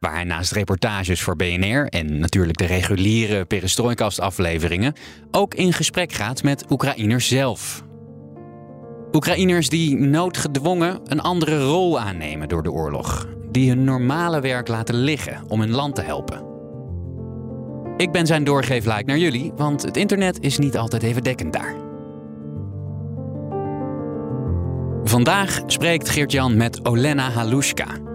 waar hij naast reportages voor BNR en natuurlijk de reguliere Perestroikast-afleveringen ook in gesprek gaat met Oekraïners zelf. Oekraïners die noodgedwongen een andere rol aannemen door de oorlog, die hun normale werk laten liggen om hun land te helpen. Ik ben zijn doorgeefluik naar jullie, want het internet is niet altijd even dekkend daar. Vandaag spreekt Geert-Jan met Olena Halushka,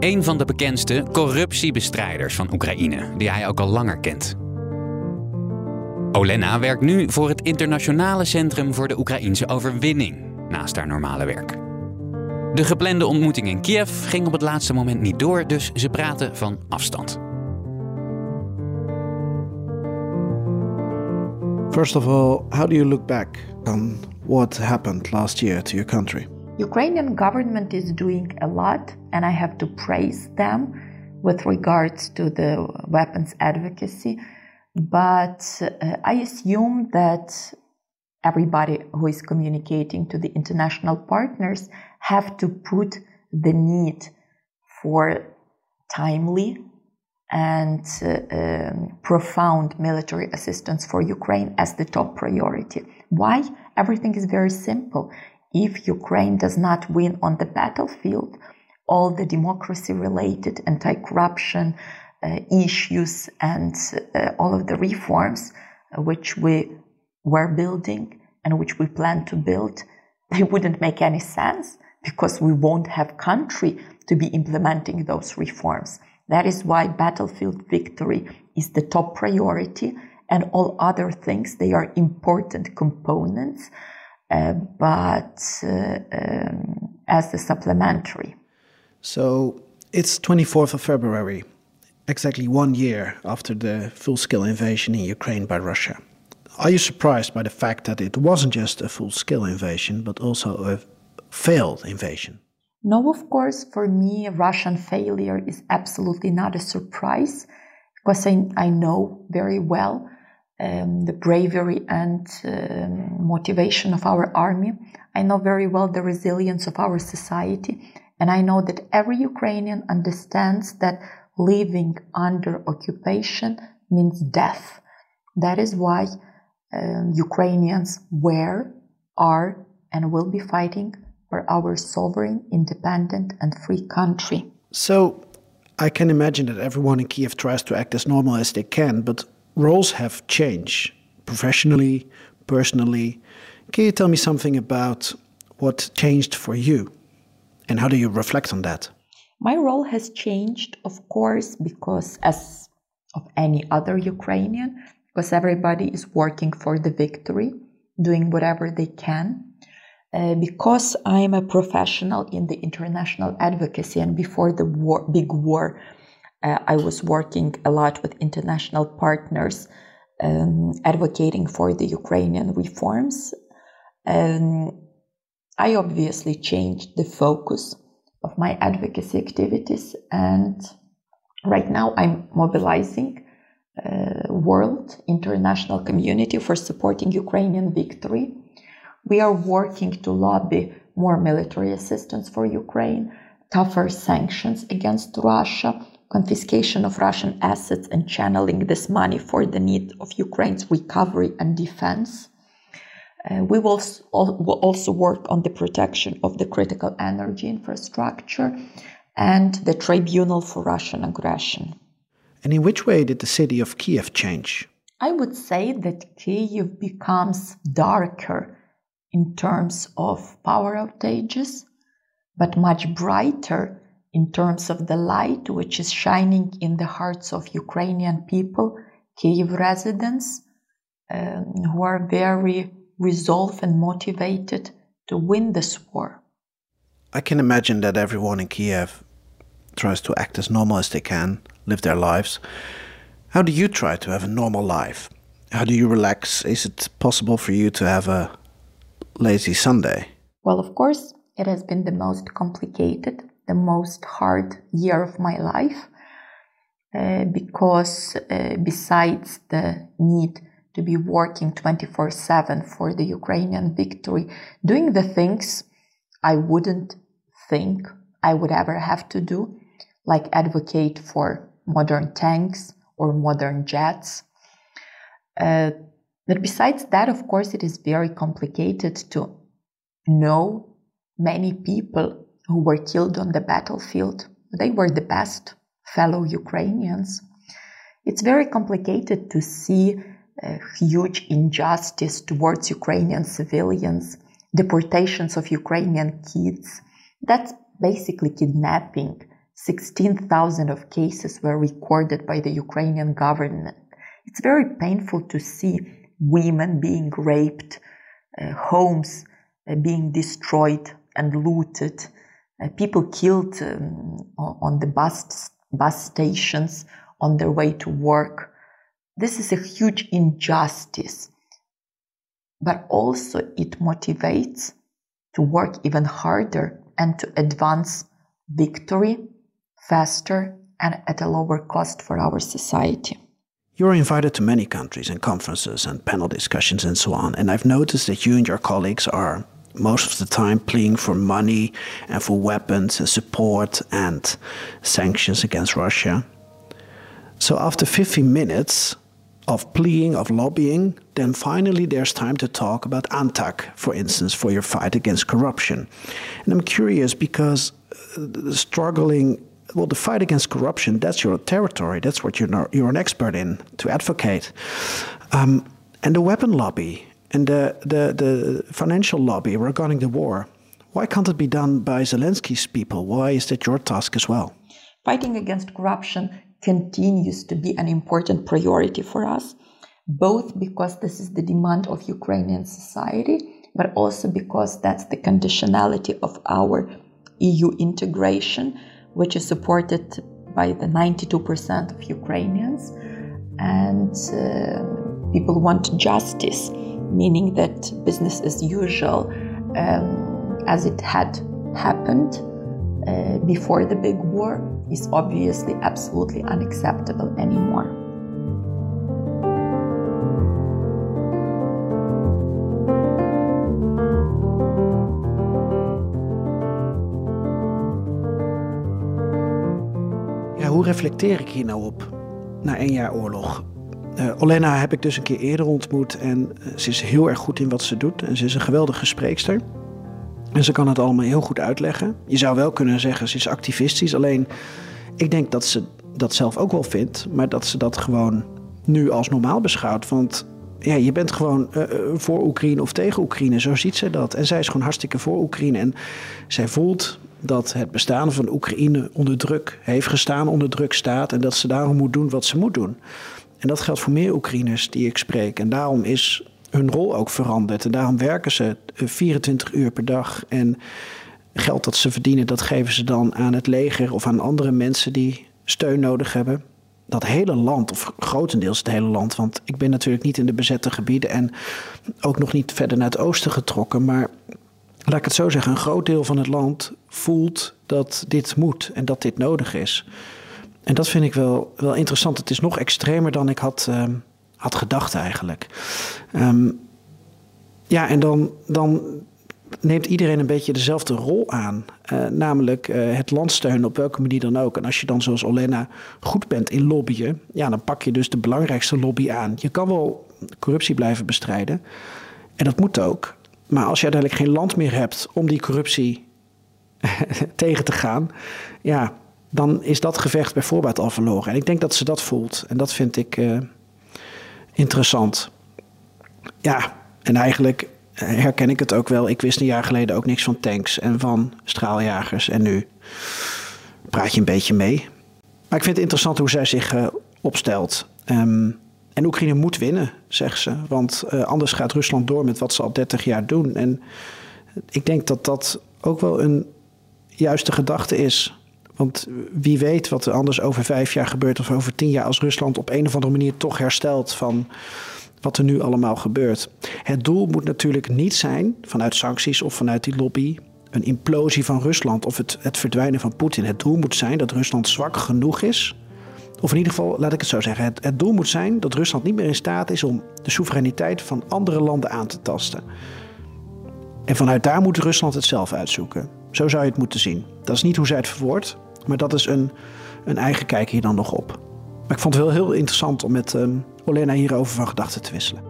een van de bekendste corruptiebestrijders van Oekraïne, die hij ook al langer kent. Olena werkt nu voor het Internationale Centrum voor de Oekraïnse Overwinning, naast haar normale werk. De geplande ontmoeting in Kiev ging op het laatste moment niet door, dus ze praten van afstand. First of all, how do you look back on what happened last year to your country? Ukrainian government is doing a lot, and I have to praise them with regards to the weapons advocacy. But uh, I assume that everybody who is communicating to the international partners have to put the need for timely and uh, um, profound military assistance for Ukraine as the top priority. Why? Everything is very simple if Ukraine does not win on the battlefield, all the democracy related anti corruption uh, issues and uh, all of the reforms uh, which we were building and which we plan to build, they wouldn't make any sense because we won't have country to be implementing those reforms. That is why battlefield victory is the top priority and all other things, they are important components but uh, um, as the supplementary. So it's 24th of February, exactly one year after the full scale invasion in Ukraine by Russia. Are you surprised by the fact that it wasn't just a full scale invasion, but also a failed invasion? No, of course, for me, Russian failure is absolutely not a surprise because I, I know very well um, the bravery and um, motivation of our army. I know very well the resilience of our society. And I know that every Ukrainian understands that living under occupation means death. That is why um, Ukrainians were, are, and will be fighting for our sovereign, independent, and free country. So I can imagine that everyone in Kiev tries to act as normal as they can, but roles have changed professionally, personally. Can you tell me something about what changed for you and how do you reflect on that? My role has changed, of course, because as of any other Ukrainian, because everybody is working for the victory, doing whatever they can. Uh, because I'm a professional in the international advocacy, and before the war, big war uh, I was working a lot with international partners um, advocating for the Ukrainian reforms. Um, I obviously changed the focus of my advocacy activities, and right now I'm mobilizing uh, world international community for supporting Ukrainian victory. We are working to lobby more military assistance for Ukraine, tougher sanctions against Russia, confiscation of Russian assets and channeling this money for the need of Ukraine's recovery and defense. Uh, we will, will also work on the protection of the critical energy infrastructure and the tribunal for Russian aggression. And in which way did the city of Kiev change? I would say that Kiev becomes darker in terms of power outages, but much brighter in terms of the light which is shining in the hearts of Ukrainian people, Kiev residents, um, who are very resolved and motivated to win this war. I can imagine that everyone in Kiev tries to act as normal as they can, live their lives. How do you try to have a normal life? How do you relax? Is it possible for you to have a lazy Sunday? Well, of course, it has been the most complicated, the most hard year of my life uh, because uh, besides the need to be working 24 7 for the Ukrainian victory, doing the things I wouldn't think I would ever have to do, like advocate for modern tanks or modern jets. Uh, but besides that, of course, it is very complicated to know many people who were killed on the battlefield. They were the best fellow Ukrainians. It's very complicated to see huge injustice towards Ukrainian civilians, deportations of Ukrainian kids. That's basically kidnapping. 16,000 of cases were recorded by the Ukrainian government. It's very painful to see women being raped, uh, homes uh, being destroyed and looted, people killed um, on the bus, bus stations on their way to work. This is a huge injustice, but also it motivates to work even harder and to advance victory faster and at a lower cost for our society. You're invited to many countries and conferences and panel discussions and so on. And I've noticed that you and your colleagues are most of the time pleading for money and for weapons and support and sanctions against Russia. So after 15 minutes of pleading, of lobbying, then finally there's time to talk about ANTAC, for instance, for your fight against corruption. And I'm curious because uh, struggling well, the fight against corruption, that's your territory. That's what you're, not, you're an expert in, to advocate. Um, and the weapon lobby and the, the, the financial lobby regarding the war, why can't it be done by Zelensky's people? Why is that your task as well? Fighting against corruption continues to be an important priority for us, both because this is the demand of Ukrainian society, but also because that's the conditionality of our EU integration which is supported by the 92% of Ukrainians. And uh, people want justice, meaning that business as usual, um, as it had happened uh, before the big war, is obviously absolutely unacceptable anymore. hoe reflecteer ik hier nou op na één jaar oorlog? Uh, Olena heb ik dus een keer eerder ontmoet en eh, ze is heel erg goed in wat ze doet. En ze is een geweldige spreekster. En ze kan het allemaal heel goed uitleggen. Je zou wel kunnen zeggen, ze is activistisch. Alleen, ik denk dat ze dat zelf ook wel vindt, maar dat ze dat gewoon nu als normaal beschouwt. Want ja, je bent gewoon uh, voor Oekraïne of tegen Oekraïne. Zo ziet ze dat. En zij is gewoon hartstikke voor Oekraïne. En zij voelt dat het bestaan van Oekraïne onder druk heeft gestaan, onder druk staat. En dat ze daarom moet doen wat ze moet doen. En dat geldt voor meer Oekraïners die ik spreek. En daarom is hun rol ook veranderd. En daarom werken ze 24 uur per dag. En geld dat ze verdienen, dat geven ze dan aan het leger of aan andere mensen die steun nodig hebben. Dat hele land, of grotendeels het hele land, want ik ben natuurlijk niet in de bezette gebieden en ook nog niet verder naar het oosten getrokken. Maar laat ik het zo zeggen, een groot deel van het land voelt dat dit moet en dat dit nodig is. En dat vind ik wel, wel interessant. Het is nog extremer dan ik had, ehm, had gedacht eigenlijk. Um, ja, en dan, dan neemt iedereen een beetje dezelfde rol aan. Uh, namelijk uh, het land steunen op welke manier dan ook. En als je dan zoals Olena goed bent in lobbyen... ja, dan pak je dus de belangrijkste lobby aan. Je kan wel corruptie blijven bestrijden. En dat moet ook. Maar als je uiteindelijk geen land meer hebt om die corruptie tegen te gaan, ja, dan is dat gevecht bijvoorbeeld al verloren. En ik denk dat ze dat voelt. En dat vind ik uh, interessant. Ja, en eigenlijk herken ik het ook wel. Ik wist een jaar geleden ook niks van tanks en van straaljagers. En nu praat je een beetje mee. Maar ik vind het interessant hoe zij zich uh, opstelt. Um, en Oekraïne moet winnen, zegt ze. Want uh, anders gaat Rusland door met wat ze al 30 jaar doen. En ik denk dat dat ook wel een juiste gedachte is. Want wie weet wat er anders over vijf jaar gebeurt of over tien jaar als Rusland op een of andere manier toch herstelt van wat er nu allemaal gebeurt. Het doel moet natuurlijk niet zijn vanuit sancties of vanuit die lobby een implosie van Rusland of het, het verdwijnen van Poetin. Het doel moet zijn dat Rusland zwak genoeg is. Of in ieder geval, laat ik het zo zeggen. Het, het doel moet zijn dat Rusland niet meer in staat is om de soevereiniteit van andere landen aan te tasten. En vanuit daar moet Rusland het zelf uitzoeken. Zo zou je het moeten zien. Dat is niet hoe zij het verwoordt, maar dat is een, een eigen kijk hier dan nog op. Maar ik vond het wel heel interessant om met um, Olena hierover van gedachten te wisselen.